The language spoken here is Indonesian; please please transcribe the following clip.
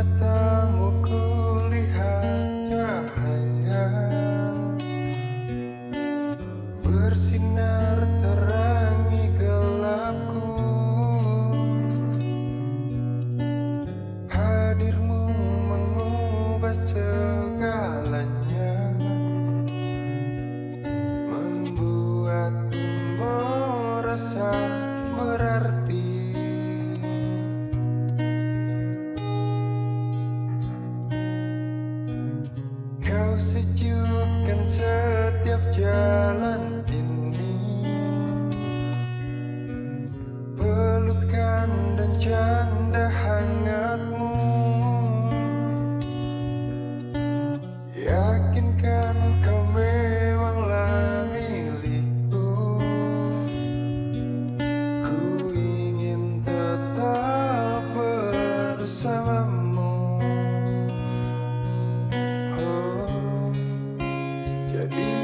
matamu kulihat cahaya. Bersinar terangi gelapku. Hadirmu mengubah segalanya. Membuatku merasa berarti sejukkan setiap jalan ini Pelukan dan canda hangatmu yakinkan. let me